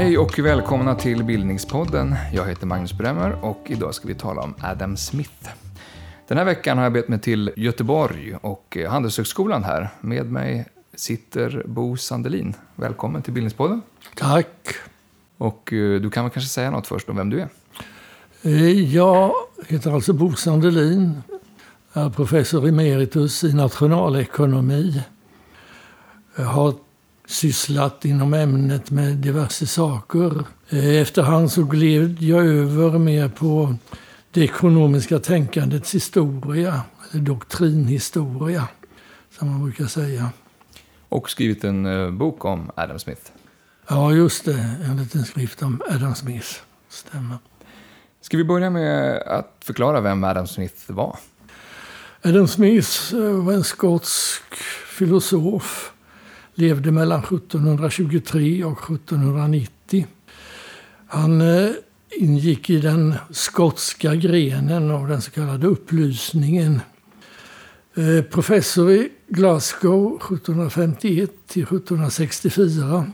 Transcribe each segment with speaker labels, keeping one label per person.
Speaker 1: Hej och välkomna till Bildningspodden. Jag heter Magnus Bremmer och idag ska vi tala om Adam Smith. Den här veckan har jag bett mig till Göteborg och Handelshögskolan här. Med mig sitter Bo Sandelin. Välkommen till Bildningspodden.
Speaker 2: Tack.
Speaker 1: Och eh, du kan väl kanske säga något först om vem du är?
Speaker 2: Eh, jag heter alltså Bo Sandelin. Jag är professor emeritus i nationalekonomi. Jag har sysslat inom ämnet med diverse saker. Eh, efterhand så gled jag över mer på det ekonomiska tänkandets historia, eller doktrinhistoria, som man brukar säga.
Speaker 1: Och skrivit en uh, bok om Adam Smith.
Speaker 2: Ja, just det. En liten skrift om Adam Smith. Stämmer.
Speaker 1: Ska vi börja med att förklara vem Adam Smith var?
Speaker 2: Adam Smith eh, var en skotsk filosof levde mellan 1723 och 1790. Han eh, ingick i den skotska grenen av den så kallade upplysningen. Eh, professor i Glasgow 1751 till 1764.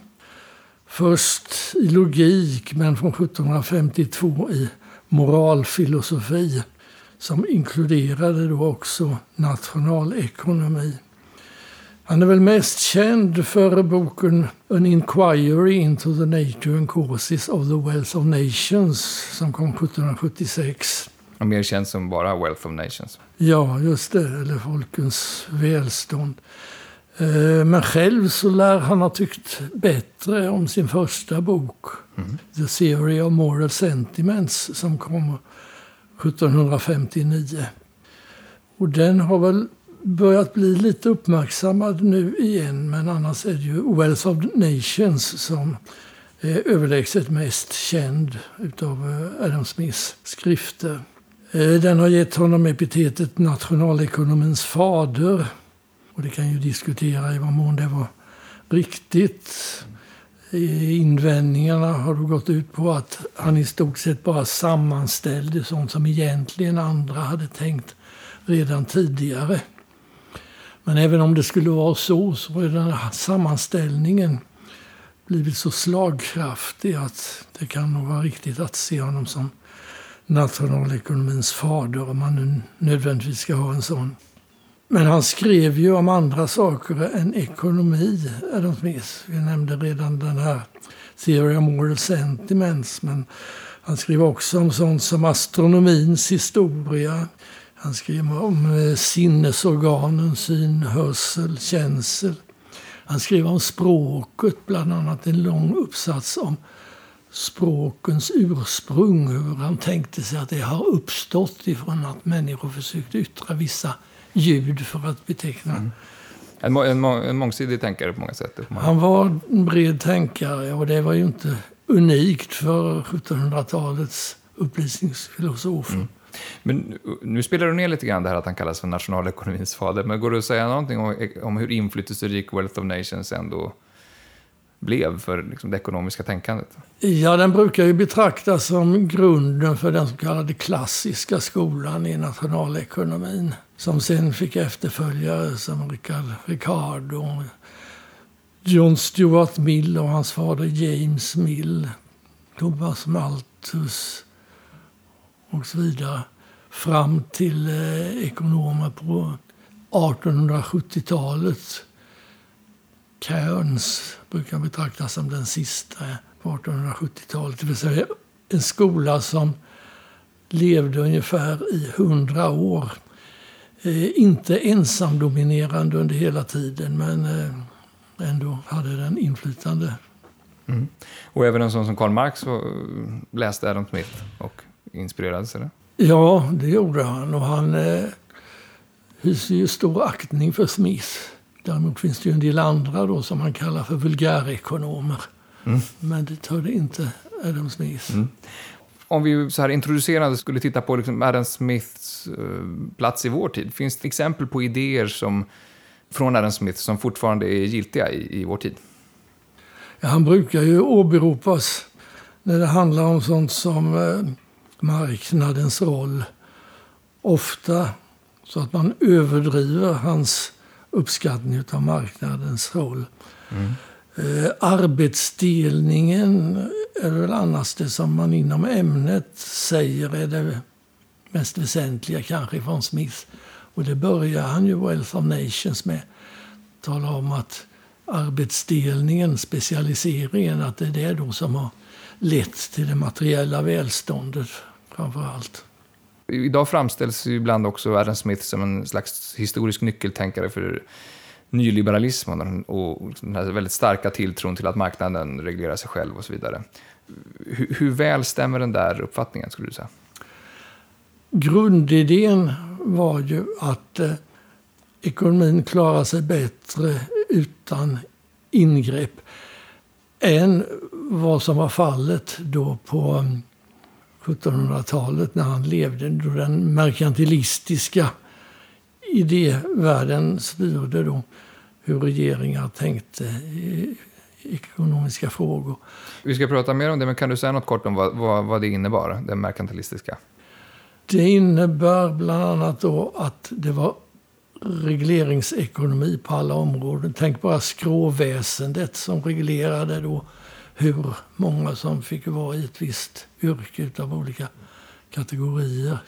Speaker 2: Först i logik, men från 1752 i moralfilosofi som inkluderade då också nationalekonomi. Han är väl mest känd för boken An Inquiry into the Nature and Causes of the Wealth of Nations som kom 1776.
Speaker 1: Och mer känd som bara Wealth of Nations.
Speaker 2: Ja, just det. Eller Folkens välstånd. Eh, men själv så lär han ha tyckt bättre om sin första bok. Mm. The Theory of Moral Sentiments som kom 1759. Och den har väl börjat bli lite uppmärksammad nu igen. Men annars är det ju Wealth of Nations som är överlägset mest känd utav eh, Adam Smiths skrifter. Eh, den har gett honom epitetet nationalekonomins fader. Och det kan ju diskutera i vad mån det var riktigt. Invändningarna har då gått ut på att han i stort sett bara sammanställde sånt som egentligen andra hade tänkt redan tidigare. Men även om det skulle vara så, så har den här sammanställningen blivit så slagkraftig att det kan nog vara riktigt att se honom som nationalekonomins fader, om man nu nödvändigtvis ska ha en sån. Men han skrev ju om andra saker än ekonomi, Adam Smith. Vi nämnde redan den här Theory of Moral Sentiments. Men han skrev också om sånt som astronomins historia, han skrev om eh, sinnesorganen, syn, hörsel, känsel. Han skrev om språket, bland annat en lång uppsats om språkens ursprung. Hur han tänkte sig att det har uppstått ifrån att människor försökt yttra vissa ljud för att beteckna. Mm.
Speaker 1: En, en, en mångsidig tänkare på många sätt.
Speaker 2: Han var en bred tänkare och det var ju inte unikt för 1700-talets upplysningsfilosofer. Mm.
Speaker 1: Men nu spelar du ner lite grann det här att han kallas för nationalekonomins fader. Men går det att säga någonting om, om hur inflytelserik Wealth of Nations ändå blev för liksom, det ekonomiska tänkandet?
Speaker 2: Ja, den brukar ju betraktas som grunden för den så kallade klassiska skolan i nationalekonomin. Som sen fick efterföljare som Richard Ricardo, John Stuart Mill och hans fader James Mill, Thomas Malthus, och så vidare fram till eh, ekonomer på 1870-talet. Cairns brukar betraktas som den sista på 1870-talet. Det vill säga en skola som levde ungefär i hundra år. Eh, inte ensamdominerande under hela tiden, men eh, ändå hade den inflytande.
Speaker 1: Mm. Och även en sån som Karl Marx läste Adam Smith och inspirerades? Eller?
Speaker 2: Ja, det gjorde han. Och han eh, hyser ju stor aktning för Smith. Däremot finns det ju en del andra då som han kallar för vulgärekonomer. Mm. Men det tar det inte Adam Smith. Mm.
Speaker 1: Om vi så här introducerande skulle titta på liksom Adam Smiths uh, plats i vår tid. Finns det exempel på idéer som, från Adam Smith som fortfarande är giltiga i, i vår tid?
Speaker 2: Ja, han brukar ju åberopas när det handlar om sånt som uh, marknadens roll. Ofta så att man överdriver hans uppskattning av marknadens roll. Mm. Eh, arbetsdelningen är väl annars det som man inom ämnet säger är det mest väsentliga kanske från Smith. Och det börjar han ju Wealth of Nations med. Tala om att arbetsdelningen, specialiseringen, att det är det då som har lett till det materiella välståndet framför allt.
Speaker 1: Idag framställs ibland också Adam Smith som en slags historisk nyckeltänkare för nyliberalismen och den här väldigt starka tilltron till att marknaden reglerar sig själv och så vidare. Hur, hur väl stämmer den där uppfattningen, skulle du säga?
Speaker 2: Grundidén var ju att eh, ekonomin klarar sig bättre utan ingrepp än vad som var fallet då på 1700-talet när han levde, då den merkantilistiska idévärlden styrde då hur regeringar tänkte i ekonomiska frågor.
Speaker 1: Vi ska prata mer om det, men kan du säga något kort om vad, vad, vad det innebar, det merkantilistiska?
Speaker 2: Det innebär bland annat då att det var regleringsekonomi på alla områden. Tänk bara skråväsendet som reglerade då hur många som fick vara i ett visst yrke av olika kategorier.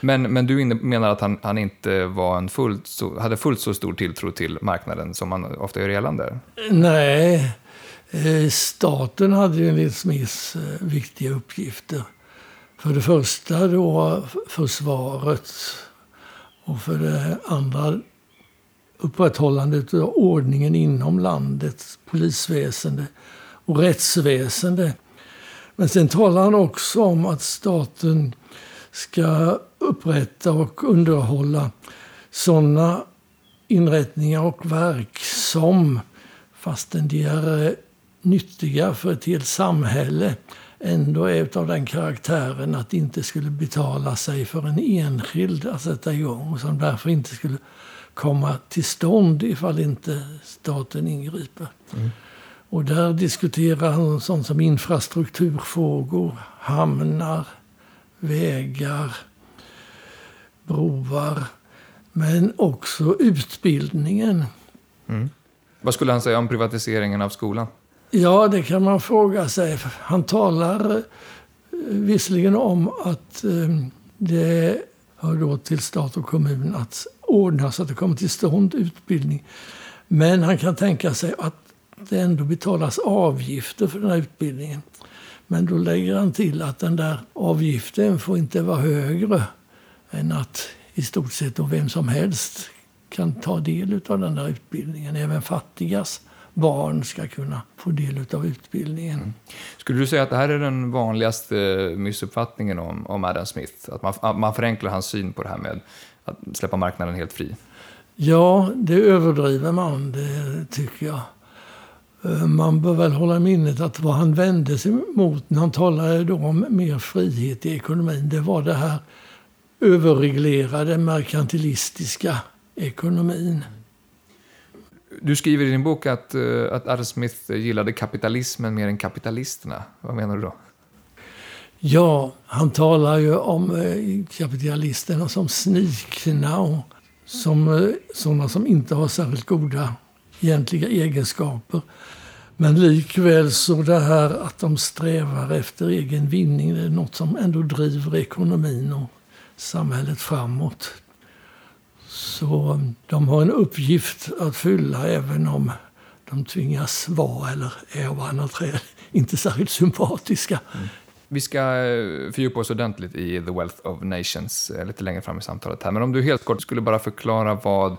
Speaker 1: Men, men du menar att han, han inte var en fullt så, hade fullt så stor tilltro till marknaden som man ofta gör gällande?
Speaker 2: Nej, eh, staten hade ju enligt Smiths eh, viktiga uppgifter. För det första då försvaret och för det andra upprätthållandet av ordningen inom landet, polisväsende och rättsväsende. Men sen talar han också om att staten ska upprätta och underhålla sådana inrättningar och verk som, fastän de är eh, nyttiga för ett helt samhälle, ändå är av den karaktären att det inte skulle betala sig för en enskild att sätta igång och som därför inte skulle komma till stånd ifall inte staten ingriper. Mm. Och där diskuterar han sånt som infrastrukturfrågor, hamnar, vägar, broar, men också utbildningen.
Speaker 1: Mm. Vad skulle han säga om privatiseringen av skolan?
Speaker 2: Ja, det kan man fråga sig. Han talar eh, visserligen om att eh, det hör då till stat och kommun att ordna så att det kommer till stånd utbildning. Men han kan tänka sig att det ändå betalas avgifter för den här utbildningen. Men då lägger han till att den där avgiften får inte vara högre än att i stort sett vem som helst kan ta del av den där utbildningen. Även fattigas barn ska kunna få del av utbildningen. Mm.
Speaker 1: Skulle du säga att det här är den vanligaste missuppfattningen om, om Adam Smith? Att man, att man förenklar hans syn på det här med att släppa marknaden helt fri?
Speaker 2: Ja, det överdriver man, det tycker jag. Eh, man bör väl hålla i minnet att vad han vände sig mot när han talade då om mer frihet i ekonomin, det var det här överreglerade merkantilistiska ekonomin.
Speaker 1: Du skriver i din bok att, eh, att Adam Smith gillade kapitalismen mer än kapitalisterna. Vad menar du då?
Speaker 2: Ja, han talar ju om eh, kapitalisterna som snikna och som sådana som inte har särskilt goda egentliga egenskaper. Men likväl så det här att de strävar efter egen vinning, det är något som ändå driver ekonomin och samhället framåt. Så de har en uppgift att fylla även om de tvingas vara, eller är av andra träd, inte särskilt sympatiska. Mm.
Speaker 1: Vi ska eh, fördjupa oss ordentligt i The Wealth of Nations eh, lite längre fram i samtalet här. Men om du helt kort skulle bara förklara vad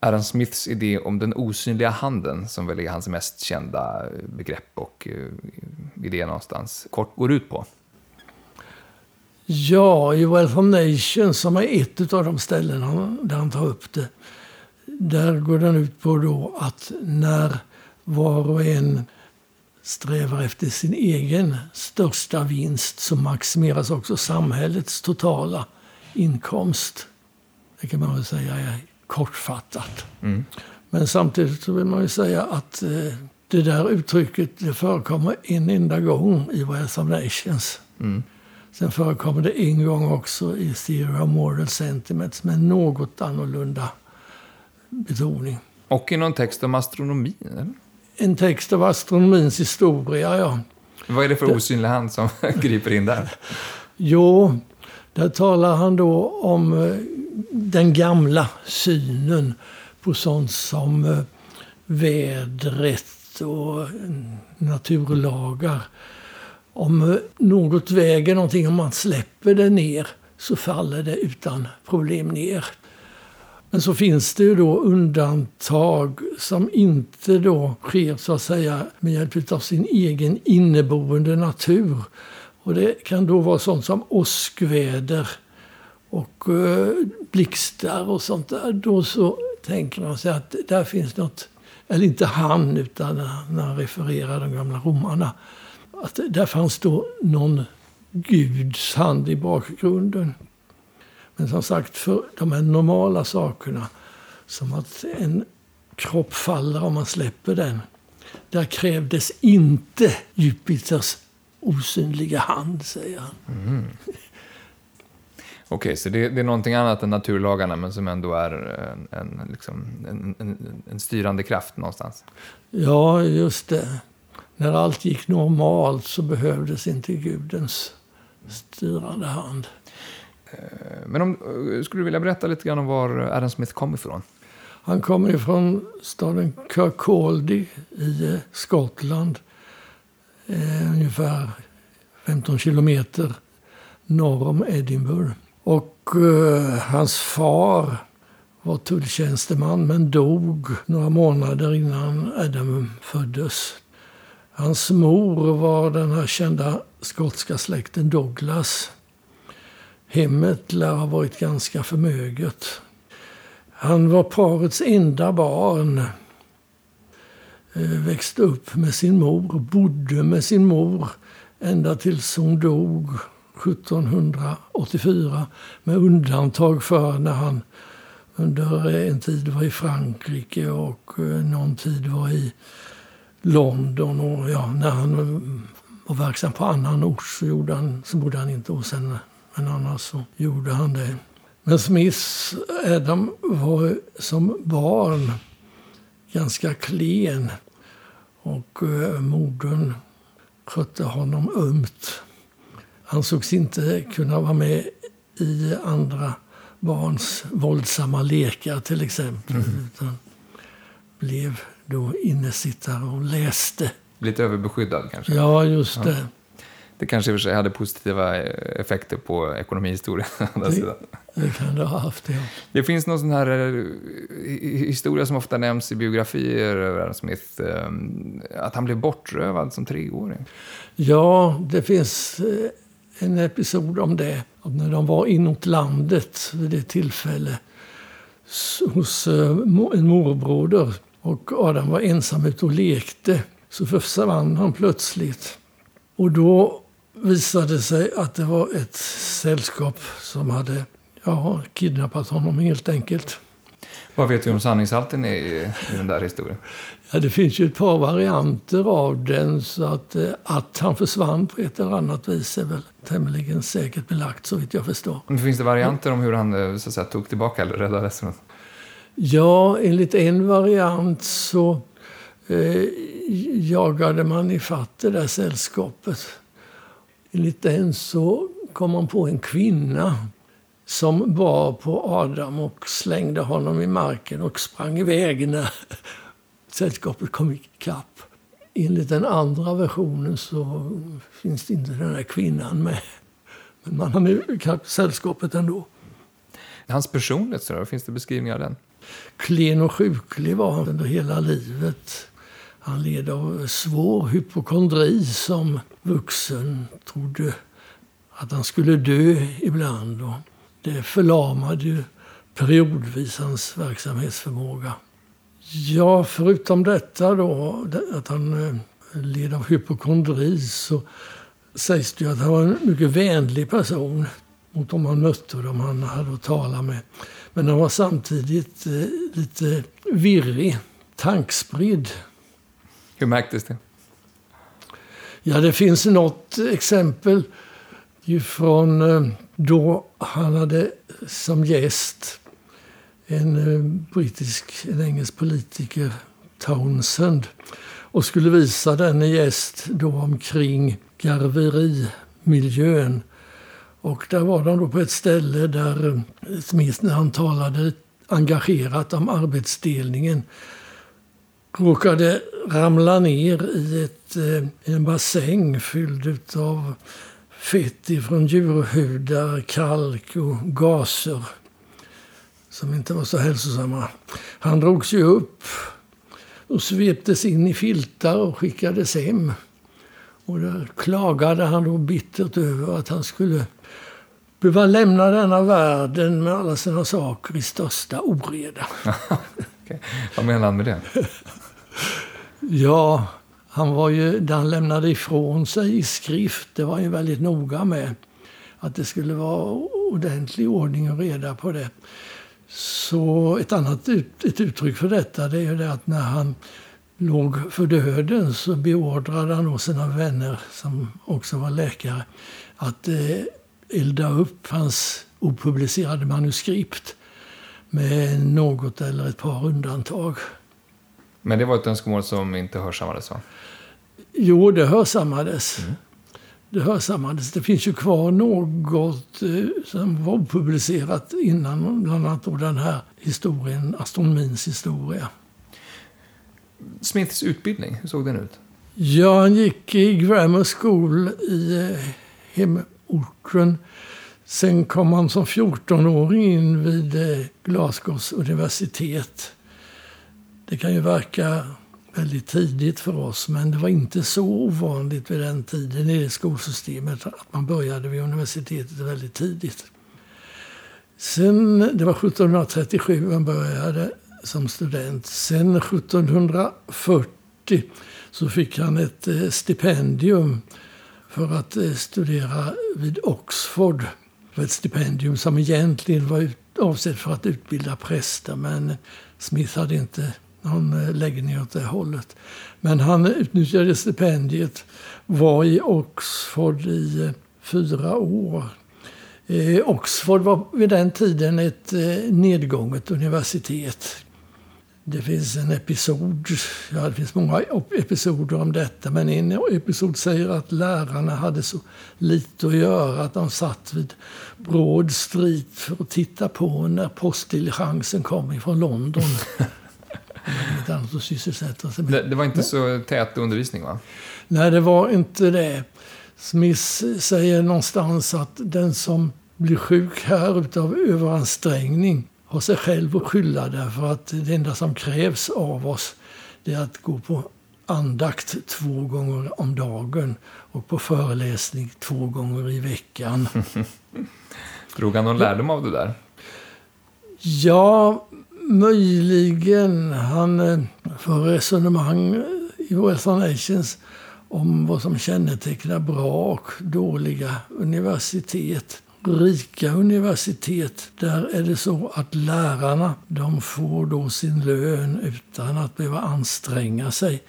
Speaker 1: Adam Smiths idé om den osynliga handen, som väl är hans mest kända eh, begrepp och eh, idé någonstans, kort går ut på?
Speaker 2: Ja, i Welcome Nation, Nations, som är ett av de ställen där han tar upp det, där går den ut på då att när var och en strävar efter sin egen största vinst så maximeras också samhällets totala inkomst. Det kan man väl säga är kortfattat. Mm. Men samtidigt så vill man ju säga att eh, det där uttrycket det förekommer en enda gång i Wealth of Nations. Mm. Sen förekommer det en gång också i Theory of Moral Sentiments med något annorlunda betoning.
Speaker 1: Och i någon text om astronomi? Eller?
Speaker 2: en text av astronomins historia, ja.
Speaker 1: Vad är det för osynlig hand som griper in där?
Speaker 2: Jo, där talar han då om eh, den gamla synen på sånt som eh, vädret och eh, naturlagar. Om något väger någonting, om man släpper det ner så faller det utan problem ner. Men så finns det ju då undantag som inte då sker så att säga med hjälp av sin egen inneboende natur. Och det kan då vara sånt som åskväder och eh, blixtar och sånt där. Då så tänker man sig att där finns något, eller inte han utan när han refererar de gamla romarna, att där fanns då någon Guds hand i bakgrunden. Men som sagt, för de här normala sakerna, som att en kropp faller om man släpper den, där krävdes inte Jupiters osynliga hand, säger han. Mm.
Speaker 1: Okej, okay, så det, det, är någonting annat än naturlagarna, men som ändå är en, en, liksom, en, en, styrande kraft någonstans?
Speaker 2: Ja, just det. När allt gick normalt så behövdes inte Gudens styrande hand.
Speaker 1: Eh, men om, eh, skulle du vilja berätta lite grann om var Adam Smith kom ifrån?
Speaker 2: Han kommer ifrån staden Kirkcaldy i eh, Skottland. Eh, ungefär 15 kilometer norr om Edinburgh. Och eh, hans far var tulltjänsteman men dog några månader innan Adam föddes. Hans mor var den här kända skotska släkten Douglas. Hemmet lär ha varit ganska förmöget. Han var parets enda barn. Eh, växte upp med sin mor, bodde med sin mor ända tills hon dog 1784 med undantag för när han under eh, en tid var i Frankrike och eh, någon tid var i London. Och ja, när han var verksam på annan ort så, gjorde han, så bodde han inte hos henne. Men annars så gjorde han det. Men Smith, Adam, var som barn ganska klen. Och eh, modern skötte honom ömt. Ansågs inte kunna vara med i andra barns våldsamma lekar till exempel. Mm. Utan blev då innesittare och läste.
Speaker 1: Lite överbeskyddad kanske?
Speaker 2: Ja, just det.
Speaker 1: Det kanske i och för sig hade positiva effekter på ekonomihistorien.
Speaker 2: Det, det kan det ha haft, ja.
Speaker 1: Det finns någon sån här eh, historia som ofta nämns i biografier över Adam Smith. Eh, att han blev bortrövad som treåring.
Speaker 2: Ja, det finns eh, en episod om det. När de var inåt landet vid det tillfälle hos en morbroder och Adam var ensam ute och lekte så försvann han plötsligt. Och då visade sig att det var ett sällskap som hade ja, kidnappat honom helt enkelt.
Speaker 1: Vad vet du om sanningshalten i, i den där historien?
Speaker 2: Ja, det finns ju ett par varianter av den. så att, eh, att han försvann på ett eller annat vis är väl tämligen säkert belagt så vitt jag förstår.
Speaker 1: Men finns det varianter om hur han eh, så säga, tog tillbaka eller räddades?
Speaker 2: Ja, enligt en variant så eh, jagade man ifatt det där sällskapet. Enligt den så kom man på en kvinna som bar på Adam och slängde honom i marken och sprang iväg när sällskapet kom ikapp. Enligt den andra versionen så finns inte den här kvinnan med. Men man har nu ikapp sällskapet ändå.
Speaker 1: Hans personlighet, så finns det beskrivningar av den?
Speaker 2: Klen och sjuklig var han under hela livet. Han led av svår hypokondri som vuxen. Trodde att han skulle dö ibland. Och det förlamade ju periodvis hans verksamhetsförmåga. Ja, förutom detta då, att han eh, led av hypokondri så sägs det ju att han var en mycket vänlig person mot dem han mötte och dem han hade att tala med. Men han var samtidigt eh, lite virrig, tankspridd.
Speaker 1: Hur märktes det?
Speaker 2: Ja, det finns något exempel från eh, då han hade som gäst en eh, brittisk, en engelsk politiker, Townsend. och skulle visa denne gäst då omkring garverimiljön. Och där var de då på ett ställe där eh, Smith, när han talade engagerat om arbetsdelningen, råkade ramla ner i ett, eh, en bassäng fylld av fett ifrån djurhudar, kalk och gaser som inte var så hälsosamma. Han drogs ju upp och sveptes in i filtar och skickades hem. Och där klagade han då bittert över att han skulle behöva lämna denna världen med alla sina saker i största oreda.
Speaker 1: okay. Vad menar han med det?
Speaker 2: ja, han var ju, det han lämnade ifrån sig i skrift, det var han ju väldigt noga med. Att det skulle vara ordentlig ordning och reda på det. Så ett annat ut, ett uttryck för detta det är ju det att när han låg för döden så beordrade han då sina vänner, som också var läkare, att eh, elda upp hans opublicerade manuskript med något eller ett par undantag.
Speaker 1: Men det var ett önskemål som inte hörsammades va?
Speaker 2: Jo, det hörsammades. Mm. Det hörsammades. Det finns ju kvar något eh, som var opublicerat innan, bland annat den här historien, astronomins historia.
Speaker 1: Smiths utbildning, hur såg den ut?
Speaker 2: Ja, han gick i grammar school i eh, hemorten. Sen kom han som 14-åring in vid eh, Glasgows universitet. Det kan ju verka väldigt tidigt för oss, men det var inte så ovanligt vid den tiden i det skolsystemet att man började vid universitetet väldigt tidigt. Sen, det var 1737 han började som student. Sen 1740 så fick han ett eh, stipendium för att eh, studera vid Oxford. För ett stipendium som egentligen var avsett för att utbilda präster men Smith hade inte någon eh, läggning åt det hållet. Men han utnyttjade stipendiet, var i Oxford i eh, fyra år. Eh, Oxford var vid den tiden ett nedgånget universitet. Det finns en episod, ja det finns många episoder om detta, men en episod säger att lärarna hade så lite att göra att de satt vid Broad Street för att titta på när postdiligensen kom ifrån London.
Speaker 1: Inget annat att sysselsätta sig med. Det, det var inte så tät undervisning va?
Speaker 2: Nej, det var inte det. Smith säger någonstans att den som blir sjuk här utav överansträngning har sig själv att skylla därför att det enda som krävs av oss det är att gå på andakt två gånger om dagen och på föreläsning två gånger i veckan.
Speaker 1: Drog han någon lärdom av det där?
Speaker 2: Ja, möjligen. Han eh, för resonemang i Western Nations om vad som kännetecknar bra och dåliga universitet rika universitet, där är det så att lärarna de får då sin lön utan att behöva anstränga sig.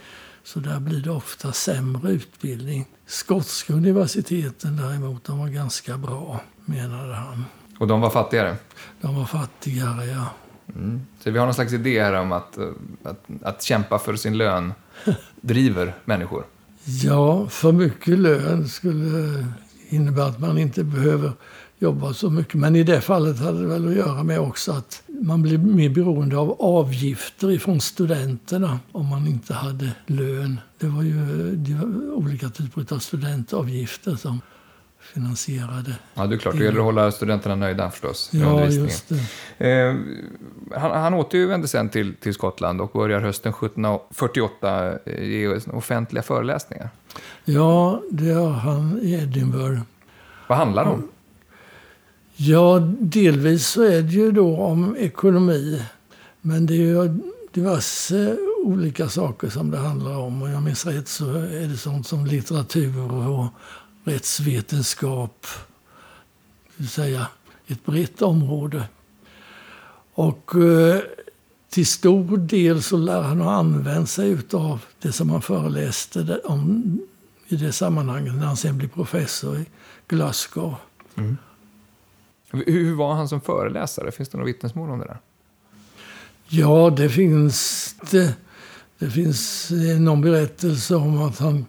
Speaker 2: Så där blir det ofta sämre utbildning. Skotska universiteten däremot, de var ganska bra, menade han.
Speaker 1: Och de var fattigare?
Speaker 2: De var fattigare, ja.
Speaker 1: Mm. Så vi har någon slags idé här om att, eh, att, att kämpa för sin lön driver människor?
Speaker 2: Ja, för mycket lön skulle innebära att man inte behöver jobba så mycket. Men i det fallet hade det väl att göra med också att man blir mer beroende av avgifter ifrån studenterna om man inte hade lön. Det var ju eh, det var olika typer av studentavgifter som finansierade.
Speaker 1: Ja, det är klart. Det gäller att hålla studenterna nöjda förstås.
Speaker 2: Ja, just.
Speaker 1: Eh, han, han återvände sen till, till Skottland och börjar hösten 1748 eh, ge offentliga föreläsningar.
Speaker 2: Ja, det gör han i Edinburgh.
Speaker 1: Vad handlar det om?
Speaker 2: Ja, delvis så är det ju då om ekonomi. Men det är ju diverse olika saker som det handlar om. Och jag minns rätt så är det sånt som litteratur och rättsvetenskap. Det vill säga ett brett område. Och eh, till stor del så lär han ha använt sig av det som han föreläste om i det sammanhanget när han sen blir professor i Glasgow. Mm.
Speaker 1: Hur var han som föreläsare? Finns det några vittnesmål om det där?
Speaker 2: Ja, det finns det. Det finns någon berättelse om att han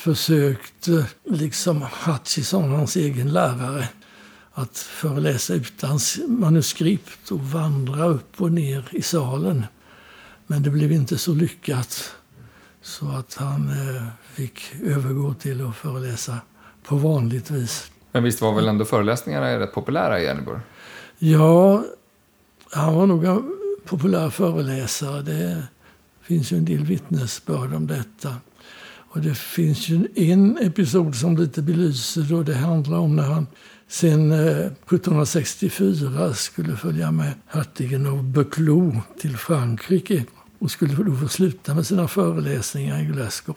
Speaker 2: försökte, liksom Hutchison, hans egen lärare, att föreläsa utan manuskript och vandra upp och ner i salen. Men det blev inte så lyckat. Så att han eh, fick övergå till att föreläsa på vanligt vis.
Speaker 1: Men visst var väl ändå föreläsningarna rätt populära i Edinburgh?
Speaker 2: Ja, han var nog en populär föreläsare. Det finns ju en del vittnesbörd om detta. Och det finns ju en episod som lite belyser då det handlar om när han sen 1764 eh, skulle följa med hertigen av Buccleuch till Frankrike och skulle då få sluta med sina föreläsningar i Glasgow.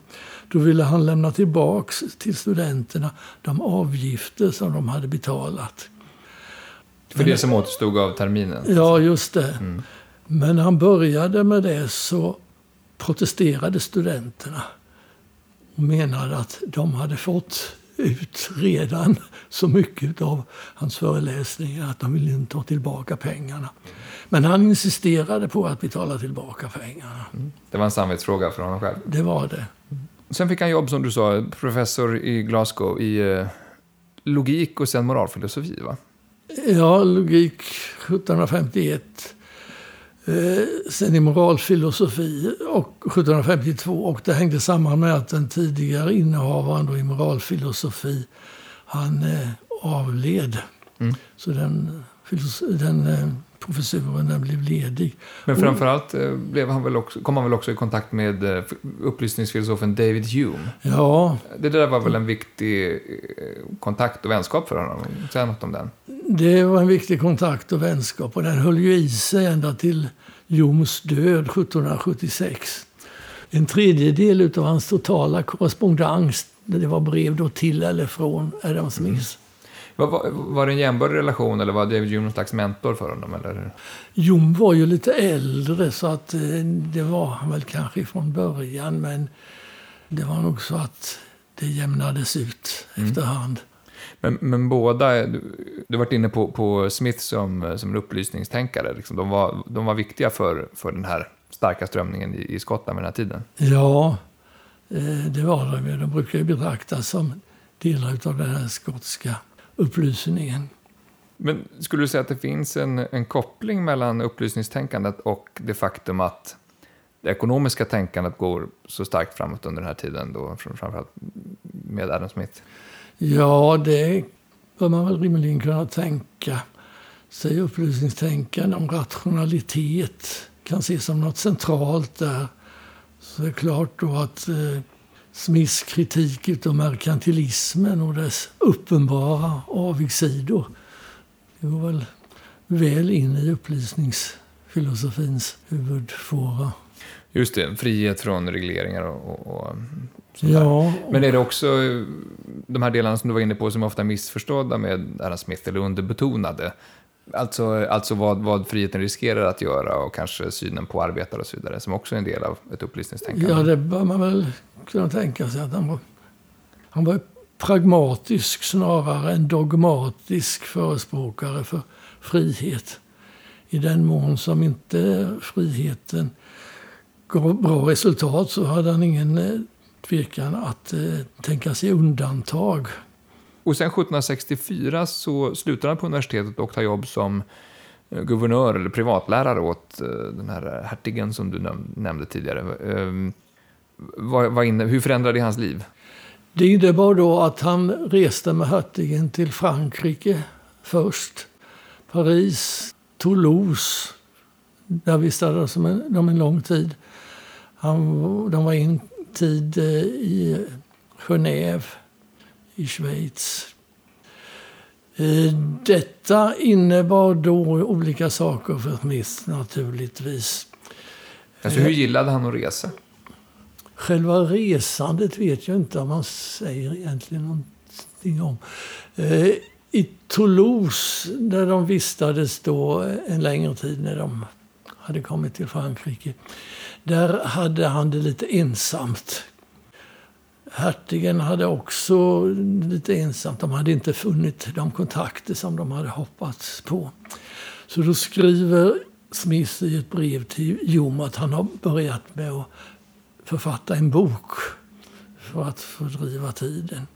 Speaker 2: Då ville han lämna tillbaka till studenterna de avgifter som de hade betalat.
Speaker 1: För det som återstod av terminen?
Speaker 2: Ja, just det. Mm. Men när han började med det så protesterade studenterna och menade att de hade fått ut redan så mycket av hans föreläsningar att de ville inte ta tillbaka pengarna. Men han insisterade på att betala tillbaka pengarna. Mm.
Speaker 1: Det var en samvetsfråga för honom själv?
Speaker 2: Det var det.
Speaker 1: Sen fick han jobb, som du sa, professor i Glasgow i eh, logik och sen moralfilosofi, va?
Speaker 2: Ja, logik 1751. Eh, sen i moralfilosofi och 1752. Och det hängde samman med att den tidigare innehavaren i moralfilosofi, han eh, avled. Mm. Så den, den eh, professuren den blev ledig.
Speaker 1: Men framförallt eh, blev han väl också, kom han väl också i kontakt med eh, upplysningsfilosofen David Hume?
Speaker 2: Ja.
Speaker 1: Det där var väl en viktig eh, kontakt och vänskap för honom? Säg något om den.
Speaker 2: Det var en viktig kontakt och vänskap och den höll ju i sig ända till Humes död 1776. En tredjedel av hans totala korrespondens det var brev då till eller från Adam Smith. Mm.
Speaker 1: Var, var, det en jämbördig relation eller var David Hume någon slags mentor för honom? Eller?
Speaker 2: Hume var ju lite äldre så att eh, det var han väl kanske från början men det var nog så att det jämnades ut mm. efterhand.
Speaker 1: Men, men båda, du, du varit inne på, på Smith som, som en upplysningstänkare. Liksom. De, var, de var viktiga för, för den här starka strömningen i, i Skottland vid den här tiden.
Speaker 2: Ja, eh, det var de. De brukar ju betraktas som delar av den här skotska upplysningen.
Speaker 1: Men skulle du säga att det finns en, en koppling mellan upplysningstänkandet och det faktum att det ekonomiska tänkandet går så starkt framåt under den här tiden, då, framförallt med Adam Smith?
Speaker 2: Ja, det bör man väl rimligen kunna tänka sig. Upplysningstänkande om rationalitet kan ses som något centralt där. Så det är klart då att eh, Smiths kritik av merkantilismen och dess uppenbara avigsidor. Det går väl väl in i upplysningsfilosofins huvudfåra.
Speaker 1: Just det, frihet från regleringar och, och
Speaker 2: Ja.
Speaker 1: Men är det också de här delarna som du var inne på som är ofta missförstådda med Adam Smith, eller underbetonade? Alltså, alltså vad, vad friheten riskerar att göra och kanske synen på arbetare och så vidare, som också är en del av ett upplysningstänkande.
Speaker 2: Ja, det bör man väl kunna tänka sig att han var, han var pragmatisk snarare än dogmatisk förespråkare för frihet. I den mån som inte friheten gav bra resultat så hade han ingen eh, tvekan att eh, tänka sig undantag.
Speaker 1: Och sen 1764 så slutar han på universitetet och tar jobb som eh, guvernör eller privatlärare åt eh, den här hertigen som du nämnde tidigare. Ehm, vad, vad inne, hur förändrade det hans liv?
Speaker 2: Det innebar då att han reste med hertigen till Frankrike först. Paris, Toulouse. Där vistades de en lång tid. Han, de var en tid eh, i Genève i Schweiz. Eh, detta innebar då olika saker för Smith naturligtvis.
Speaker 1: Alltså, hur gillade han att resa?
Speaker 2: Själva resandet vet jag inte om man säger egentligen någonting om. Eh, I Toulouse, där de vistades då en längre tid när de hade kommit till Frankrike, där hade han det lite ensamt. Hertigen hade också lite ensamt. De hade inte funnit de kontakter som de hade hoppats på. Så då skriver Smith i ett brev till Jom att han har börjat med att författa en bok för att fördriva tiden.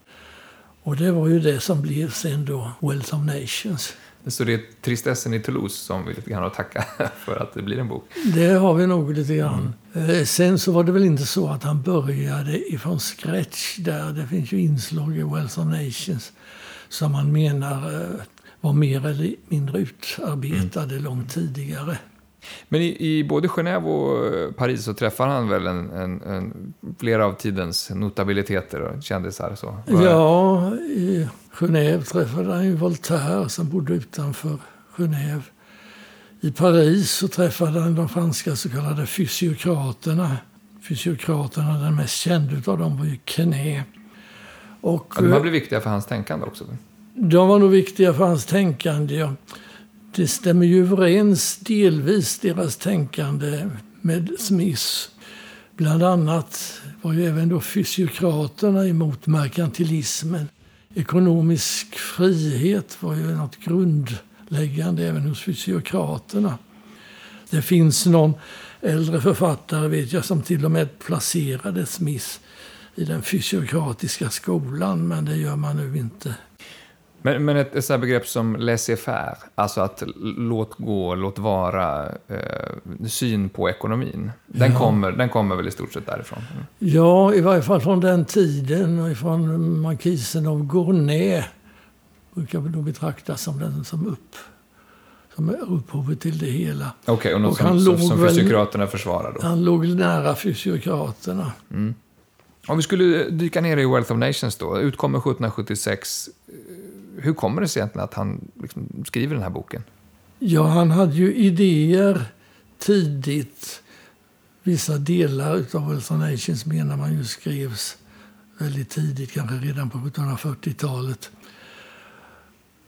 Speaker 2: Och det var ju det som blev sen då Wealth of Nations.
Speaker 1: Så det är tristessen i Toulouse som vi lite grann har tacka för att det blir en bok?
Speaker 2: Det har vi nog lite grann. Mm. Sen så var det väl inte så att han började ifrån scratch där. Det finns ju inslag i Wealth of Nations som man menar eh, var mer eller mindre utarbetade mm. långt tidigare.
Speaker 1: Men i, i, både Genève och Paris så träffar han väl en, en, en, flera av tidens notabiliteter och kändisar? Så.
Speaker 2: Ja, i Genève träffade han ju Voltaire som bodde utanför Genève. I Paris så träffade han de franska så kallade fysiokraterna. Fysiokraterna, den mest kända av dem var ju Quenet.
Speaker 1: Och, ja, de här blev viktiga för hans tänkande också?
Speaker 2: De var nog viktiga för hans tänkande, ja. Det stämmer ju överens delvis, deras tänkande, med Smiths. Bland annat var ju även då fysiokraterna emot merkantilismen. Ekonomisk frihet var ju något grundläggande även hos fysiokraterna. Det finns någon äldre författare vet jag som till och med placerade Smith i den fysiokratiska skolan, men det gör man nu inte
Speaker 1: men, men ett, ett sådant begrepp som laissez-faire, alltså att låt gå, låt vara, eh, syn på ekonomin. Den, ja. kommer, den kommer väl i stort sett därifrån? Mm.
Speaker 2: Ja, i varje fall från den tiden och från markisen av Gournay. Brukar väl då betraktas som den som upp som är upphovet till det hela.
Speaker 1: Okej, okay, och något och som, som, som fysiokraterna försvarar då?
Speaker 2: Han låg nära fysiokraterna. Mm.
Speaker 1: Om vi skulle dyka ner i Wealth of Nations då, utkommer 1776 hur kommer det sig egentligen att han liksom skriver den här boken?
Speaker 2: Ja, han hade ju idéer tidigt. Vissa delar av of Nations menar man ju skrevs väldigt tidigt, kanske redan på 1740-talet.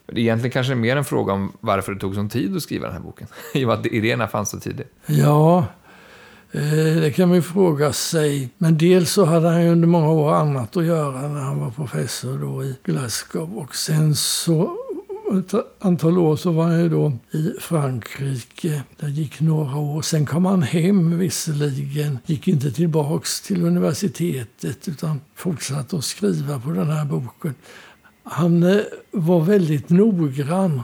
Speaker 1: Det är egentligen kanske mer en fråga om varför det tog sån tid att skriva den här boken. I och med att idéerna fanns så tidigt.
Speaker 2: Ja, Eh, det kan man ju fråga sig. Men dels så hade han ju under många år annat att göra när han var professor då i Glasgow. Och sen så ett antal år så var han ju då i Frankrike. Det gick några år. Sen kom han hem visserligen. Gick inte tillbaks till universitetet utan fortsatte att skriva på den här boken. Han eh, var väldigt noggrann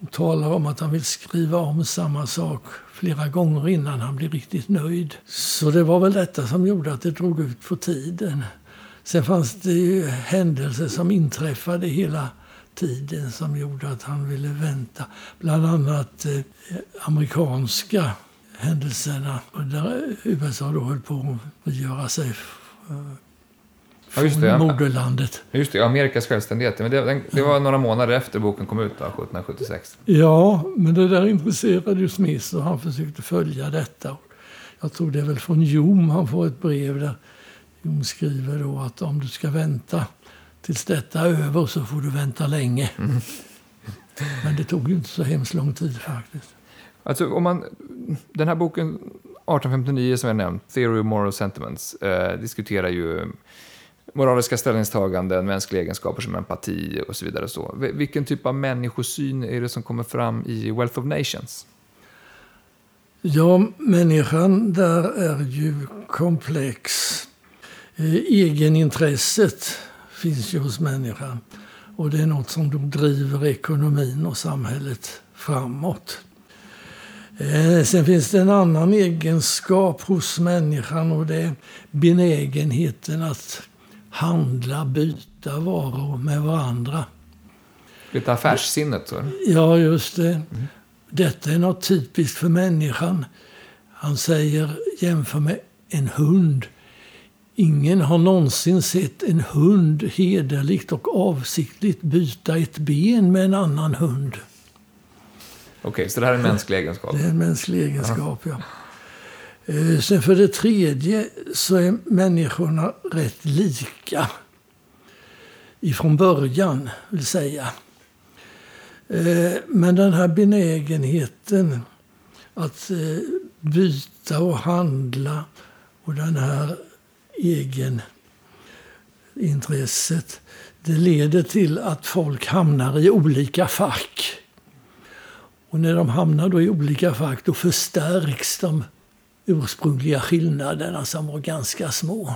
Speaker 2: och talar om att han vill skriva om samma sak flera gånger innan han blir riktigt nöjd. Så det var väl detta som gjorde att det drog ut på tiden. Sen fanns det ju händelser som inträffade hela tiden som gjorde att han ville vänta. Bland annat eh, amerikanska händelserna där eh, USA då höll på att frigöra sig Ja, just det. moderlandet.
Speaker 1: Just det, Amerikas självständighet. Men det, det, var några månader efter boken kom ut, då, 1776.
Speaker 2: Ja, men det där intresserade ju Smith och han försökte följa detta. Jag tror det är väl från Jom han får ett brev där Jom skriver då att om du ska vänta tills detta är över så får du vänta länge. Mm. Men det tog ju inte så hemskt lång tid faktiskt.
Speaker 1: Alltså, om man, den här boken 1859 som jag nämnt, Theory of Moral Sentiments, eh, diskuterar ju moraliska ställningstaganden, mänskliga egenskaper som empati och så vidare. Och så. Vilken typ av människosyn är det som kommer fram i Wealth of Nations?
Speaker 2: Ja, människan där är ju komplex. Eh, egenintresset finns ju hos människan. Och det är något som då driver ekonomin och samhället framåt. Eh, sen finns det en annan egenskap hos människan och det är benägenheten att handla, byta varor med varandra.
Speaker 1: Lite affärssinnet? Så.
Speaker 2: Ja, just det. Mm. Detta är något typiskt för människan. Han säger, jämför med en hund. Ingen har någonsin sett en hund hederligt och avsiktligt byta ett ben med en annan hund.
Speaker 1: Okej, så det här är en mänsklig egenskap?
Speaker 2: Det är en mänsklig egenskap, ja. Eh, Eh, sen för det tredje så är människorna rätt lika ifrån början, vill säga. Eh, men den här benägenheten att eh, byta och handla och den här egenintresset det leder till att folk hamnar i olika fack. Och när de hamnar då i olika fack då förstärks de ursprungliga skillnaderna som var ganska små.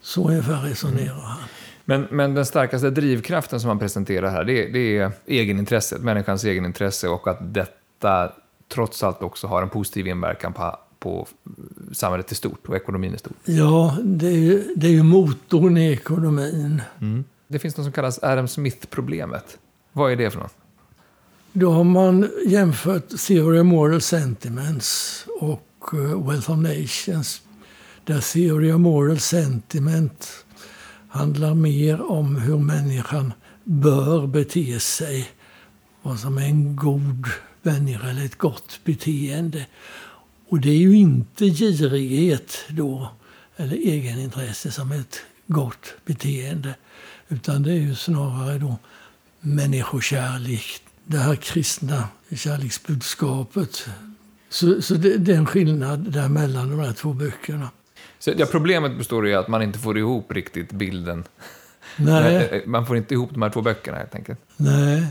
Speaker 2: Så ungefär resonerar han.
Speaker 1: Men, men den starkaste drivkraften som man presenterar här, det, det är egenintresset, människans egenintresse och att detta trots allt också har en positiv inverkan på, på samhället i stort och ekonomin i stort.
Speaker 2: Ja, det är ju, det är ju motorn i ekonomin.
Speaker 1: Mm. Det finns något som kallas Adam Smith-problemet. Vad är det för något?
Speaker 2: Då har man jämfört Theory of Moral Sentiments och eh, Wealth of Nations. Där Theory of Moral Sentiment handlar mer om hur människan bör bete sig. Vad som är en god människa eller ett gott beteende. Och det är ju inte girighet då, eller egenintresse som ett gott beteende. Utan det är ju snarare då människokärlek, det här kristna kärleksbudskapet. Så, så det, det är en skillnad där mellan de här två böckerna.
Speaker 1: Så, ja, problemet består i att man inte får ihop riktigt bilden.
Speaker 2: Nej.
Speaker 1: Man får inte ihop de här två böckerna helt enkelt.
Speaker 2: Nej.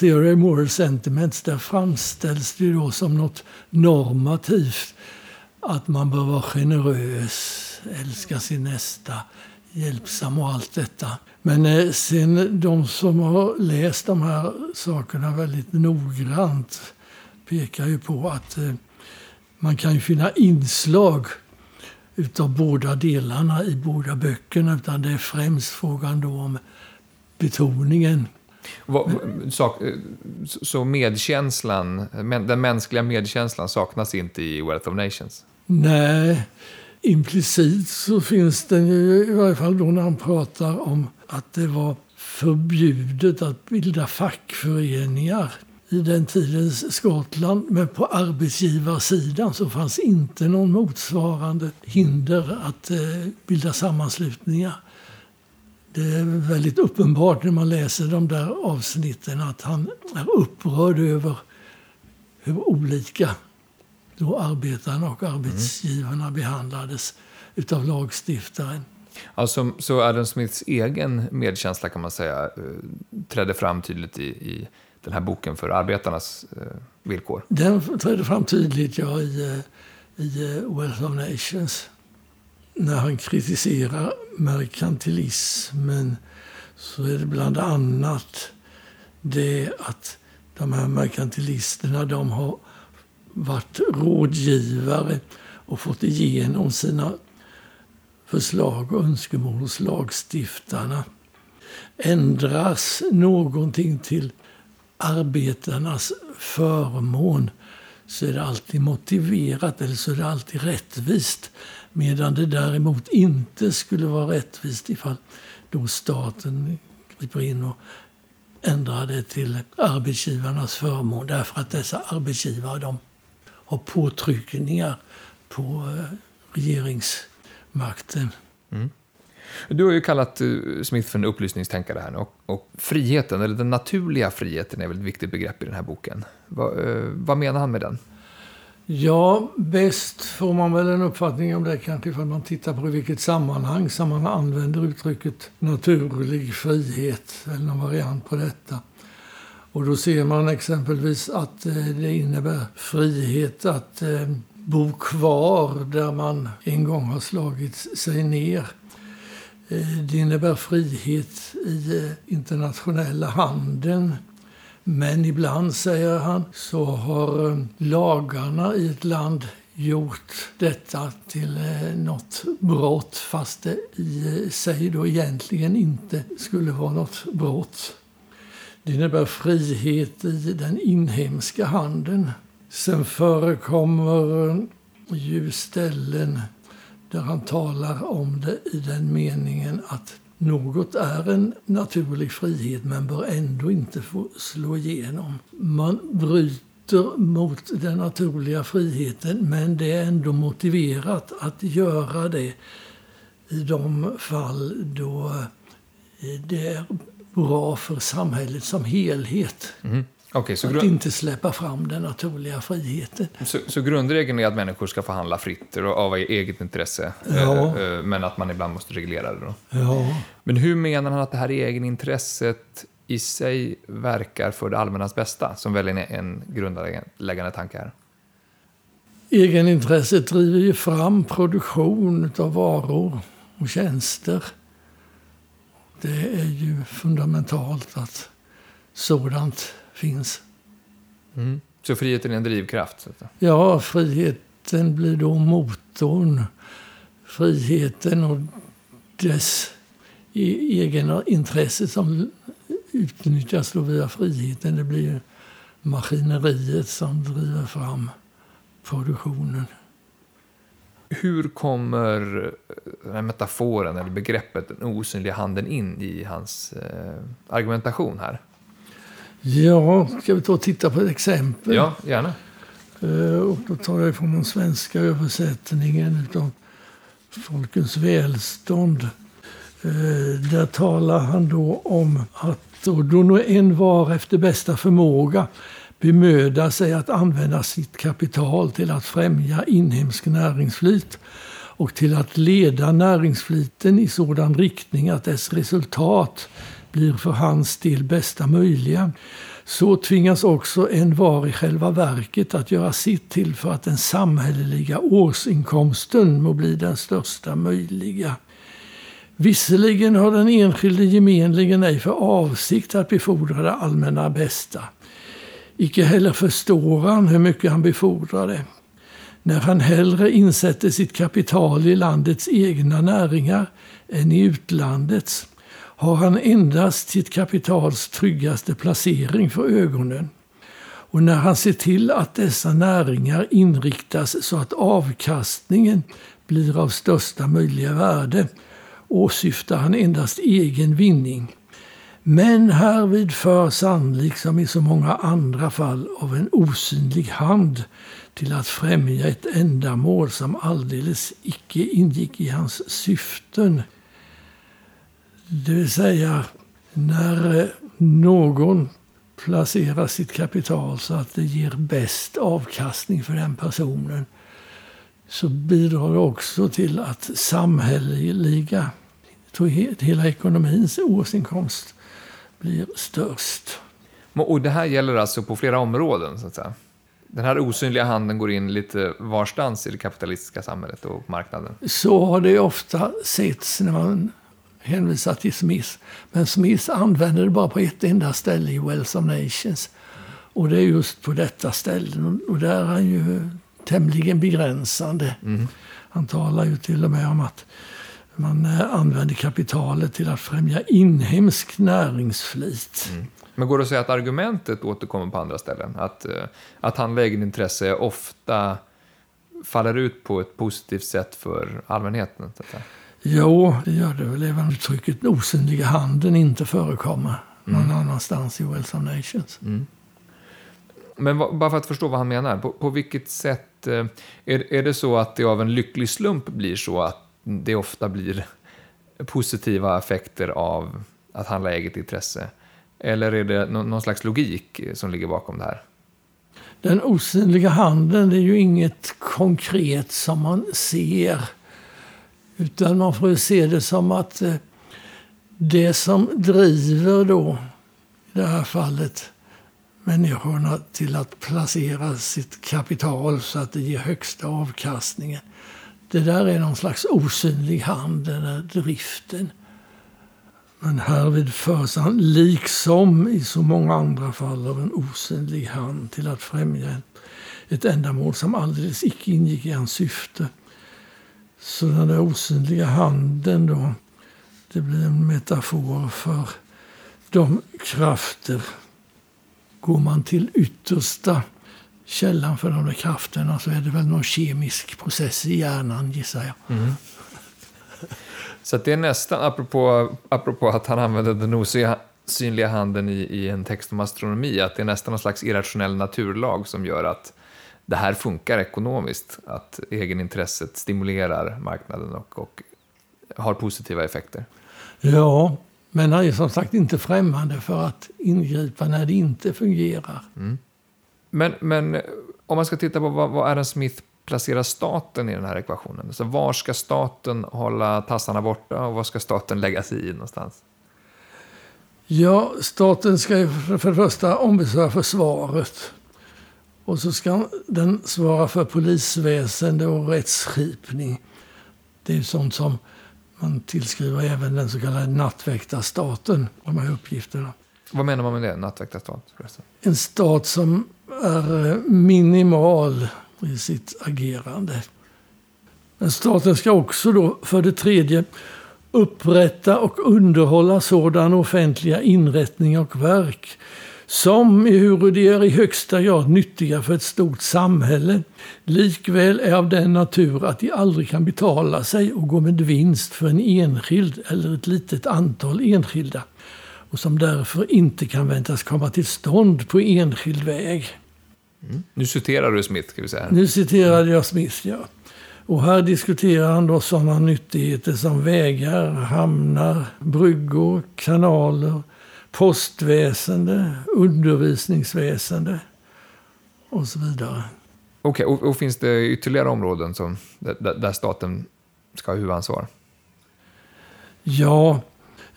Speaker 2: Theory of Moral Sentiments, där framställs det då som något normativt. Att man bör vara generös, älska sin nästa, hjälpsam och allt detta. Men eh, sen de som har läst de här sakerna väldigt noggrant pekar ju på att eh, man kan ju finna inslag utav båda delarna i båda böckerna. Utan det är främst frågan då om betoningen.
Speaker 1: Så medkänslan, den mänskliga medkänslan saknas inte i Wealth of Nations?
Speaker 2: Nej, implicit så finns den ju i varje fall då när han pratar om att det var förbjudet att bilda fackföreningar i den tidens Skottland. Men på arbetsgivarsidan så fanns inte någon motsvarande hinder att eh, bilda sammanslutningar. Det är väldigt uppenbart när man läser de där avsnitten att han är upprörd över hur olika då arbetarna och arbetsgivarna mm. behandlades utav lagstiftaren.
Speaker 1: Alltså, så Adam Smiths egen medkänsla kan man säga eh, trädde fram tydligt i, i den här boken för arbetarnas eh, villkor?
Speaker 2: Den trädde fram tydligt ja, i, eh, i Wealth of Nations. När han kritiserar merkantilismen så är det bland annat det att de här merkantilisterna de har varit rådgivare och fått igenom sina förslag och önskemål hos lagstiftarna. Ändras någonting till arbetarnas förmån så är det alltid motiverat eller så är det alltid rättvist. Medan det däremot inte skulle vara rättvist ifall då staten griper in och ändrar det till arbetsgivarnas förmån därför att dessa arbetsgivare de har påtryckningar på eh, regeringsmakten. Mm.
Speaker 1: Du har ju kallat eh, Smith för en upplysningstänkare här och, och, friheten, eller den naturliga friheten, är väl ett viktigt begrepp i den här boken. Va, eh, vad menar han med den?
Speaker 2: Ja, bäst får man väl en uppfattning om det kanske ifall man tittar på i vilket sammanhang som man använder uttrycket naturlig frihet eller någon variant på detta. Och då ser man exempelvis att eh, det innebär frihet att eh, bo kvar där man en gång har slagit sig ner. Eh, det innebär frihet i internationella handeln. Men ibland, säger han, så har lagarna i ett land gjort detta till något brott fast det i sig då egentligen inte skulle vara något brott. Det innebär frihet i den inhemska handeln. Sen förekommer ju ställen där han talar om det i den meningen att något är en naturlig frihet men bör ändå inte få slå igenom. Man bryter mot den naturliga friheten men det är ändå motiverat att göra det i de fall då det är bra för samhället som helhet. Mm. Okay, så att inte släppa fram den naturliga friheten.
Speaker 1: Så, så, grundregeln är att människor ska få handla fritt och av eget intresse, ja. Eh, eh, men att man ibland måste reglera det? Då.
Speaker 2: Ja.
Speaker 1: Men hur menar han att det här egenintresset i sig verkar för det allmännas bästa, som väl är en grundläggande tanke här?
Speaker 2: egenintresset driver ju fram produktion av varor och tjänster. Det är ju fundamentalt att sådant finns.
Speaker 1: Mm. Så friheten är en drivkraft?
Speaker 2: Ja, friheten blir då motorn. Friheten och dess e-, egna intresse som utnyttjas då via friheten. Det blir maskineriet som driver fram produktionen.
Speaker 1: Hur kommer den här metaforen eller begreppet den osynliga handen in i hans eh, argumentation här?
Speaker 2: Ja, ska vi ta och titta på ett exempel?
Speaker 1: Ja, gärna.
Speaker 2: Eh, och då tar jag från den svenska översättningen av Folkens välstånd. Eh, där talar han då om att då nog en var efter bästa förmåga bemöda sig att använda sitt kapital till att främja inhemsk näringsflit och till att leda näringsfliten i sådan riktning att dess resultat blir för hans del bästa möjliga. Så tvingas också en var i själva verket att göra sitt till för att den samhälleliga årsinkomsten må bli den största möjliga. Visserligen har den enskilde gemenligen ej för avsikt att befordra det allmänna bästa. Icke heller förstår han hur mycket han befordrar det. När han hellre insätter sitt kapital i landets egna näringar än i utlandets har han endast sitt kapitals tryggaste placering för ögonen. Och när han ser till att dessa näringar inriktas så att avkastningen blir av största möjliga värde åsyftar han endast egen vinning. Men härvid förs han, liksom i så många andra fall, av en osynlig hand till att främja ett ändamål som alldeles icke ingick i hans syften. Det vill säga, när eh, någon placerar sitt kapital så att det ger bäst avkastning för den personen så bidrar det också till att samhälleliga, hela ekonomins årsinkomst blir störst.
Speaker 1: Och det här gäller alltså på flera områden? så att säga? Den här osynliga handen går in lite varstans i det kapitalistiska samhället och marknaden?
Speaker 2: Så har det ofta setts när man hänvisar till Smith. Men Smith använder det bara på ett enda ställe i Wells of Nations. Och det är just på detta ställe. Och där är han ju tämligen begränsande. Mm. Han talar ju till och med om att man eh, använder kapitalet till att främja inhemsk näringsflit. Mm.
Speaker 1: Men går det att säga att argumentet återkommer på andra ställen? Att, eh, att handla egenintresse ofta faller ut på ett positivt sätt för allmänheten?
Speaker 2: Jo, det gör det väl. Även uttrycket osynliga handen inte förekommer mm. någon annanstans i Wells of Nations. Mm.
Speaker 1: Men bara för att förstå vad han menar, på, på vilket sätt eh, är, är det så att det av en lycklig slump blir så att det ofta blir positiva effekter av att handla eget intresse? Eller är det någon slags logik som ligger bakom det här?
Speaker 2: Den osynliga handen, det är ju inget konkret som man ser. Utan man får se det som att eh, det som driver då, i det här fallet, människorna till att placera sitt kapital så att det ger högsta avkastningen. Det där är någon slags osynlig hand, den där driften. Men härvid förs han, liksom i så många andra fall, av en osynlig hand till att främja ett ändamål som alldeles icke ingick i hans syfte. Så den där osynliga handen då, det blir en metafor för de krafter. Går man till yttersta källan för de där krafterna så är det väl någon kemisk process i hjärnan gissar jag. Mm.
Speaker 1: Så det är nästan, apropå, apropå att han använder den osynliga handen i, i en text om astronomi, att det är nästan någon slags irrationell naturlag som gör att det här funkar ekonomiskt, att egenintresset stimulerar marknaden och, och har positiva effekter.
Speaker 2: Ja, men han är som sagt inte främmande för att ingripa när det inte fungerar. Mm.
Speaker 1: Men, men om man ska titta på vad, vad Adam Smith placerar staten i den här ekvationen? Så var ska staten hålla tassarna borta och var ska staten lägga sig i någonstans?
Speaker 2: Ja, staten ska för det första ombesörja försvaret. Och så ska den svara för polisväsende och rättsskipning. Det är sånt som man tillskriver även den så kallade nattväktarstaten, de här uppgifterna.
Speaker 1: Vad menar man med det? Nattväktarstat?
Speaker 2: En stat som är eh, minimal i sitt agerande. Men staten ska också då, för det tredje, upprätta och underhålla sådana offentliga inrättningar och verk som, ehuru de är i högsta grad nyttiga för ett stort samhälle, likväl är av den natur att de aldrig kan betala sig och gå med vinst för en enskild eller ett litet antal enskilda och som därför inte kan väntas komma till stånd på enskild väg.
Speaker 1: Mm. Nu citerar du Smith, ska vi säga.
Speaker 2: Nu citerade jag Smith, ja. Och här diskuterar han då sådana nyttigheter som vägar, hamnar, bryggor, kanaler, postväsende, undervisningsväsende och så vidare.
Speaker 1: Okej, okay, och, och, finns det ytterligare områden som, där, där staten ska ha huvudansvar?
Speaker 2: Ja,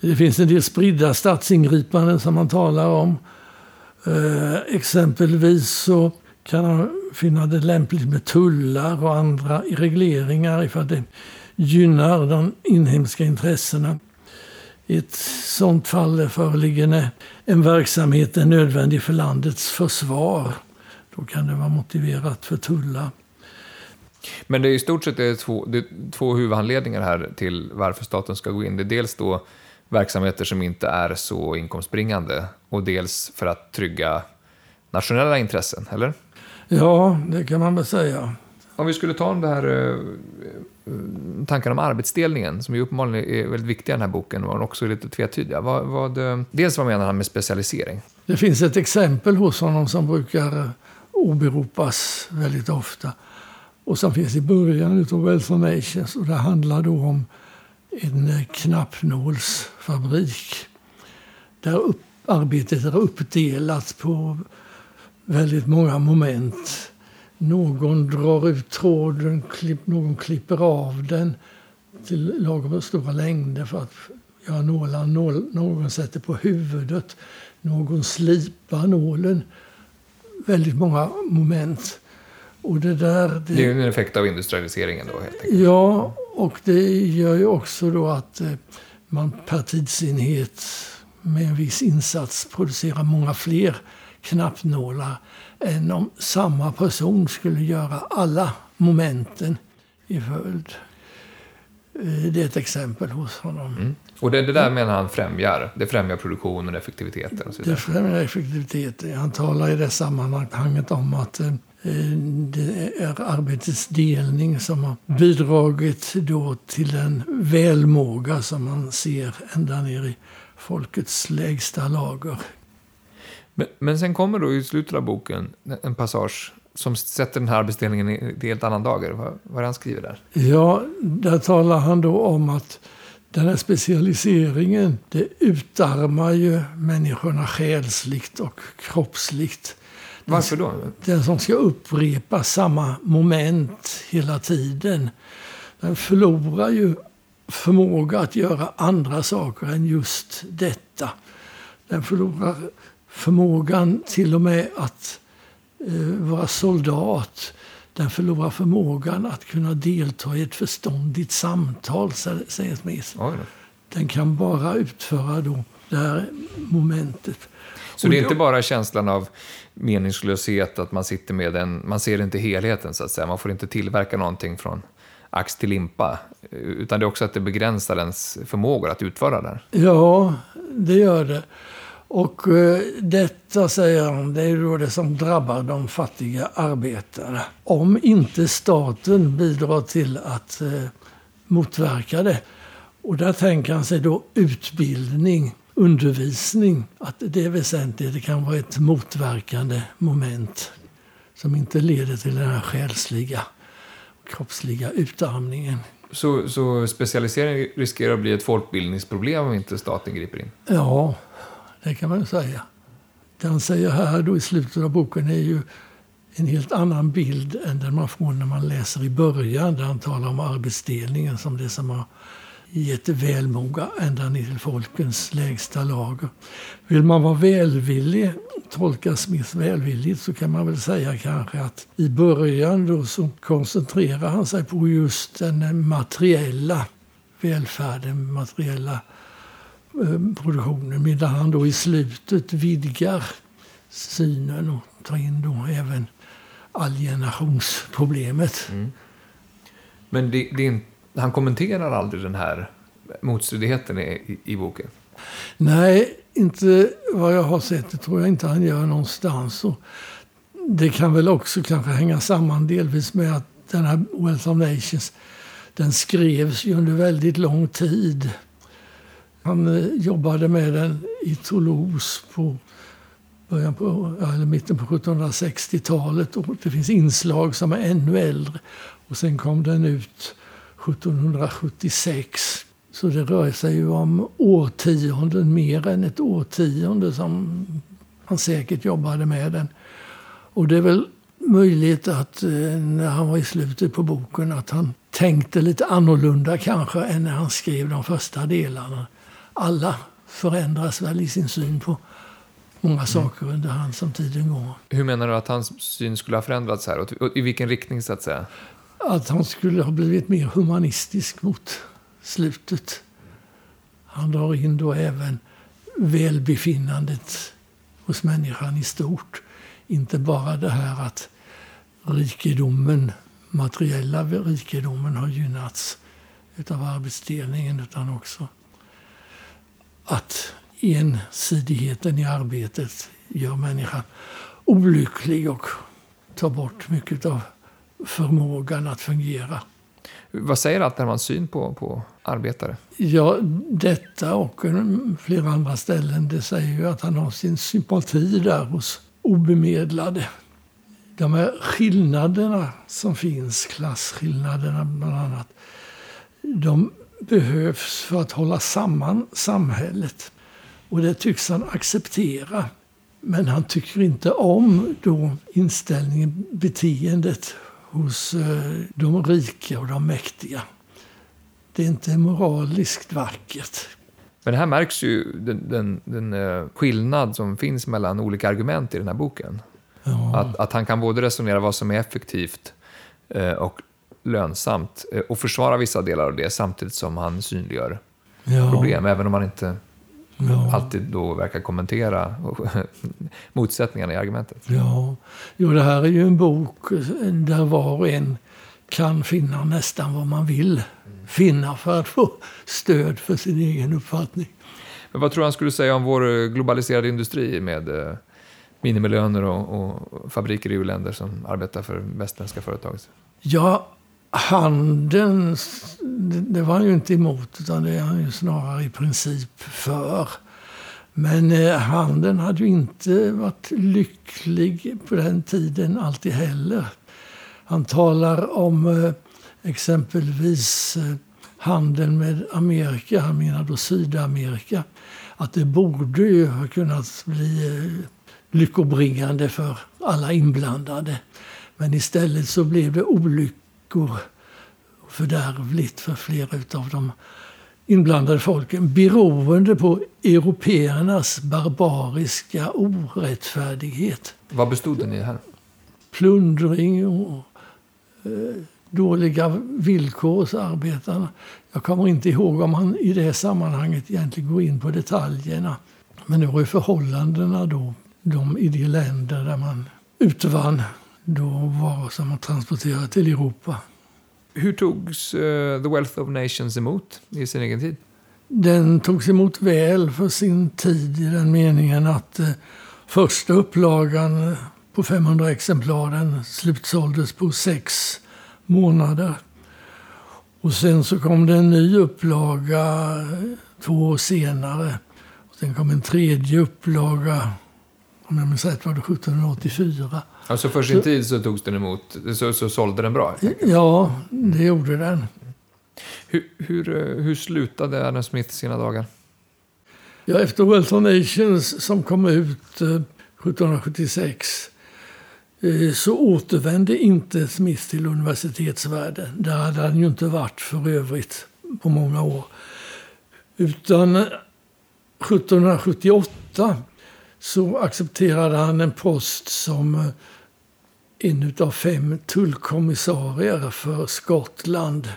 Speaker 2: det finns en del spridda statsingripanden som man talar om. Eh, exempelvis så kan man finna det lämpligt med tullar och andra regleringar ifall det gynnar de inhemska intressena. I ett sådant fall föreligger när en verksamhet är nödvändig för landets försvar. Då kan det vara motiverat för tullar.
Speaker 1: Men det är i stort sett det två, det är två huvudanledningar här till varför staten ska gå in. Det är dels då verksamheter som inte är så inkomstbringande och dels för att trygga nationella intressen, eller?
Speaker 2: Ja, det kan man väl säga.
Speaker 1: Om vi skulle ta det här eh, tanken om arbetsdelningen, som ju uppenbarligen är väldigt viktig i den här boken, och också lite tvetydiga. Vad, vad, eh, dels vad menar han med specialisering?
Speaker 2: Det finns ett exempel hos honom som brukar åberopas väldigt ofta och som finns i början av Wealth of Nations. Och det handlar då om en knappnålsfabrik där upp, arbetet är uppdelat på väldigt många moment. Någon drar ut tråden, någon klipper av den till lagom stora längder för att göra nålar. Nål, någon sätter på huvudet, någon slipar nålen. Väldigt många moment.
Speaker 1: Och det, där, det, det är en effekt av industrialiseringen då helt enkelt?
Speaker 2: Ja, och det gör ju också då att eh, man per tidsenhet med en viss insats producerar många fler knappnålar än om samma person skulle göra alla momenten i följd. Eh, det är ett exempel hos honom. Mm.
Speaker 1: Och det, det där menar han främjar? Det främjar produktionen och effektiviteten? Och så
Speaker 2: det främjar effektiviteten. Han talar i det sammanhanget om att eh, det är arbetets delning som har bidragit då till den välmåga som man ser ända ner i folkets lägsta lager.
Speaker 1: Men, men sen kommer då i slutet av boken en passage som sätter den här arbetsdelningen i helt annan dager. Vad, vad han skriver där?
Speaker 2: Ja, där talar han då om att den här specialiseringen, det utarmar ju människorna själsligt och kroppsligt.
Speaker 1: Varför då?
Speaker 2: Den som ska upprepa samma moment hela tiden, den förlorar ju förmåga att göra andra saker än just detta. Den förlorar förmågan till och med att eh, vara soldat. Den förlorar förmågan att kunna delta i ett förståndigt samtal, säger Smith. Den kan bara utföra då det här momentet.
Speaker 1: Så det är inte bara känslan av meningslöshet, att man sitter med en, man ser inte helheten så att säga. Man får inte tillverka någonting från ax till limpa. Utan det är också att det begränsar ens förmågor att utföra det här.
Speaker 2: Ja, det gör det. Och eh, detta, säger han, det är då det som drabbar de fattiga arbetarna. Om inte staten bidrar till att eh, motverka det. Och där tänker han sig då utbildning, undervisning, att det är väsentligt. Det kan vara ett motverkande moment som inte leder till den här själsliga, kroppsliga utarmningen.
Speaker 1: Så, så specialisering riskerar att bli ett folkbildningsproblem om inte staten griper in?
Speaker 2: Ja, det kan man säga. Det han säger här då i slutet av boken är ju en helt annan bild än den man får när man läser i början där han talar om arbetsdelningen som det som har i ett välmåga ända ner till folkens lägsta lager. Vill man vara välvillig, tolka Smith välvilligt, så kan man väl säga kanske att i början då så koncentrerar han sig på just den materiella välfärden, materiella eh, produktionen, medan han då i slutet vidgar synen och tar in då även alienationsproblemet. Mm.
Speaker 1: Men det, det, han kommenterar aldrig den här motstridigheten i, i, i, boken?
Speaker 2: Nej, inte vad jag har sett. Det tror jag inte han gör någonstans. Och det kan väl också kanske hänga samman delvis med att den här Wealth of Nations den skrevs ju under väldigt lång tid. Han eh, jobbade med den i Toulouse på början på, eller mitten på 1760-talet. Och det finns inslag som är ännu äldre. Och sen kom den ut 1776. Så det rör sig ju om årtionden, mer än ett årtionde som han säkert jobbade med den. Och det är väl möjligt att eh, när han var i slutet på boken att han tänkte lite annorlunda kanske än när han skrev de första delarna. Alla förändras väl i sin syn på många mm. saker under hand som tiden går.
Speaker 1: Hur menar du att hans syn skulle ha förändrats här? Och I vilken riktning så att säga?
Speaker 2: Att han skulle ha blivit mer humanistisk mot slutet. Han drar in då även välbefinnandet hos människan i stort. Inte bara det här att rikedomen, materiella rikedomen har gynnats utav arbetsdelningen utan också att ensidigheten i arbetet gör människan olycklig och tar bort mycket av förmågan att fungera.
Speaker 1: Vad säger allt det här syn på, på arbetare?
Speaker 2: Ja, detta och flera andra ställen det säger ju att han har sin sympati där hos obemedlade. De här skillnaderna som finns, klasskillnaderna bland annat, de behövs för att hålla samman samhället. Och det tycks han acceptera. Men han tycker inte om då inställningen, beteendet hos eh, de rika och de mäktiga. Det är inte moraliskt vackert.
Speaker 1: Men det här märks ju, den, den, den uh, skillnad som finns mellan olika argument i den här boken. Ja. Att, att han kan både resonera vad som är effektivt uh, och lönsamt och försvara vissa delar av det samtidigt som han synliggör ja. problem, även om han inte ja. alltid då verkar kommentera motsättningarna i argumentet.
Speaker 2: Ja, jo, det här är ju en bok där var och en kan finna nästan vad man vill finna för att få stöd för sin egen uppfattning.
Speaker 1: Men vad tror du han skulle säga om vår globaliserade industri med eh, minimilöner och, och fabriker i u-länder som arbetar för västländska företag?
Speaker 2: Ja, handeln, det var han ju inte emot, utan det är han ju snarare i princip för. Men eh, handeln hade ju inte varit lycklig på den tiden alltid heller. Han talar om eh, exempelvis eh, handeln med Amerika, han menar då Sydamerika. Att det borde ju ha kunnat bli eh, lyckobringande för alla inblandade. Men istället så blev det olyckligt olyckor och fördärvligt för flera av de inblandade folken beroende på européernas barbariska orättfärdighet.
Speaker 1: Vad bestod den i här?
Speaker 2: Plundring och eh, dåliga villkor hos arbetarna. Jag kommer inte ihåg om han i det sammanhanget egentligen går in på detaljerna. Men det var ju förhållandena då, de i de länder där man utvann då varor som man transporterade till Europa.
Speaker 1: Hur togs uh, The Wealth of Nations emot i sin egen tid?
Speaker 2: Den togs emot väl för sin tid i den meningen att uh, första upplagan uh, på 500 exemplar den slutsåldes på sex månader. Och sen så kom det en ny upplaga två år senare. Och sen kom en tredje upplaga, om jag minns rätt var det 1784.
Speaker 1: Alltså för sin så, tid så togs den emot, så, så sålde den bra?
Speaker 2: Ja, det gjorde den.
Speaker 1: Hur, hur, eh, hur slutade Adam Smith sina dagar?
Speaker 2: Ja, efter Wealth of Nations som kom ut eh, 1776 eh, så återvände inte Smith till universitetsvärlden. Där hade han ju inte varit för övrigt på många år. Utan 1778 så accepterade han en post som en av fem tullkommissarier för Skottland.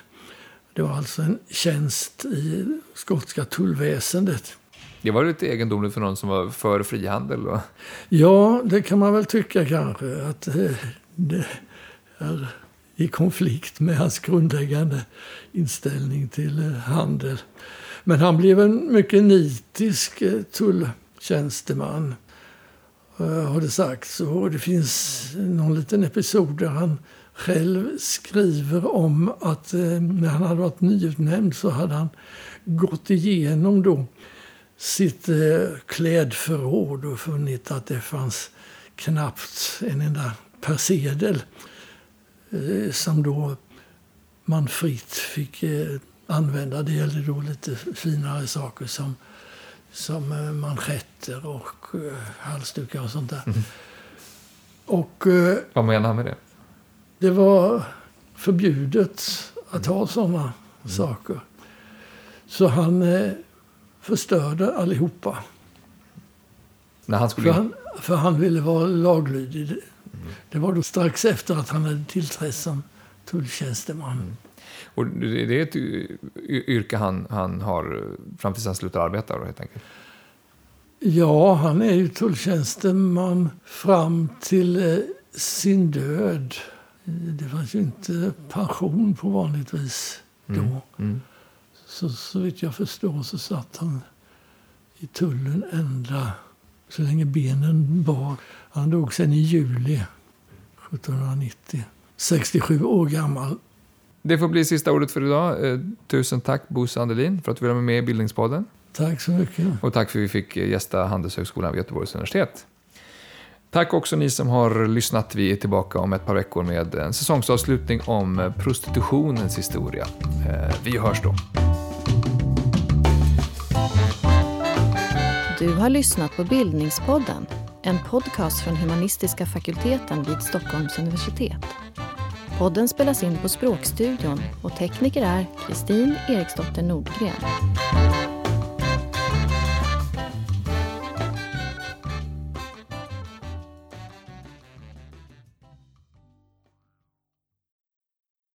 Speaker 2: Det var alltså en tjänst i skotska tullväsendet.
Speaker 1: Det var lite egendomligt för någon som var för frihandel. Och...
Speaker 2: Ja, det kan man väl tycka kanske. Att eh, det är i konflikt med hans grundläggande inställning till eh, handel. Men han blev en mycket nitisk eh, tulltjänsteman. Eh, har det sagts. Och det finns någon liten episod där han själv skriver om att eh, när han hade varit nyutnämnd så hade han gått igenom då sitt eh, klädförråd och funnit att det fanns knappt en enda persedel eh, som då man fritt fick eh, använda. Det gällde då lite finare saker som, som eh, manschetter och eh, halsdukar och sånt där. Mm. Och, eh,
Speaker 1: Vad menar han med det?
Speaker 2: Det var förbjudet att ha sådana mm. saker. Så han förstörde allihopa.
Speaker 1: När han skulle...
Speaker 2: för, han, för han ville vara laglydig. Mm. Det var då strax efter att han hade tillträtt som tulltjänsteman.
Speaker 1: Och det är ett yrke han, han har fram tills han slutar arbeta? Då, helt enkelt.
Speaker 2: Ja, han är ju tulltjänsteman fram till eh, sin död. Det fanns ju inte pension på vanligt vis då. Mm. Mm. Så, så vitt jag förstår så satt han i tullen ända så länge benen bar. Han dog sen i juli 1790. 67 år gammal.
Speaker 1: Det får bli sista ordet för idag. Eh, tusen tack Bo Sandelin för att du ville vara med i Bildningspodden.
Speaker 2: Tack så mycket.
Speaker 1: Och tack för att vi fick gästa Handelshögskolan vid Göteborgs universitet. Tack också ni som har lyssnat. Vi är tillbaka om ett par veckor med en säsongsavslutning om prostitutionens historia. Eh, vi hörs då.
Speaker 3: Du har lyssnat på Bildningspodden, en podcast från humanistiska fakulteten vid Stockholms universitet. Podden spelas in på Språkstudion och tekniker är Kristin Eriksdotter Nordgren.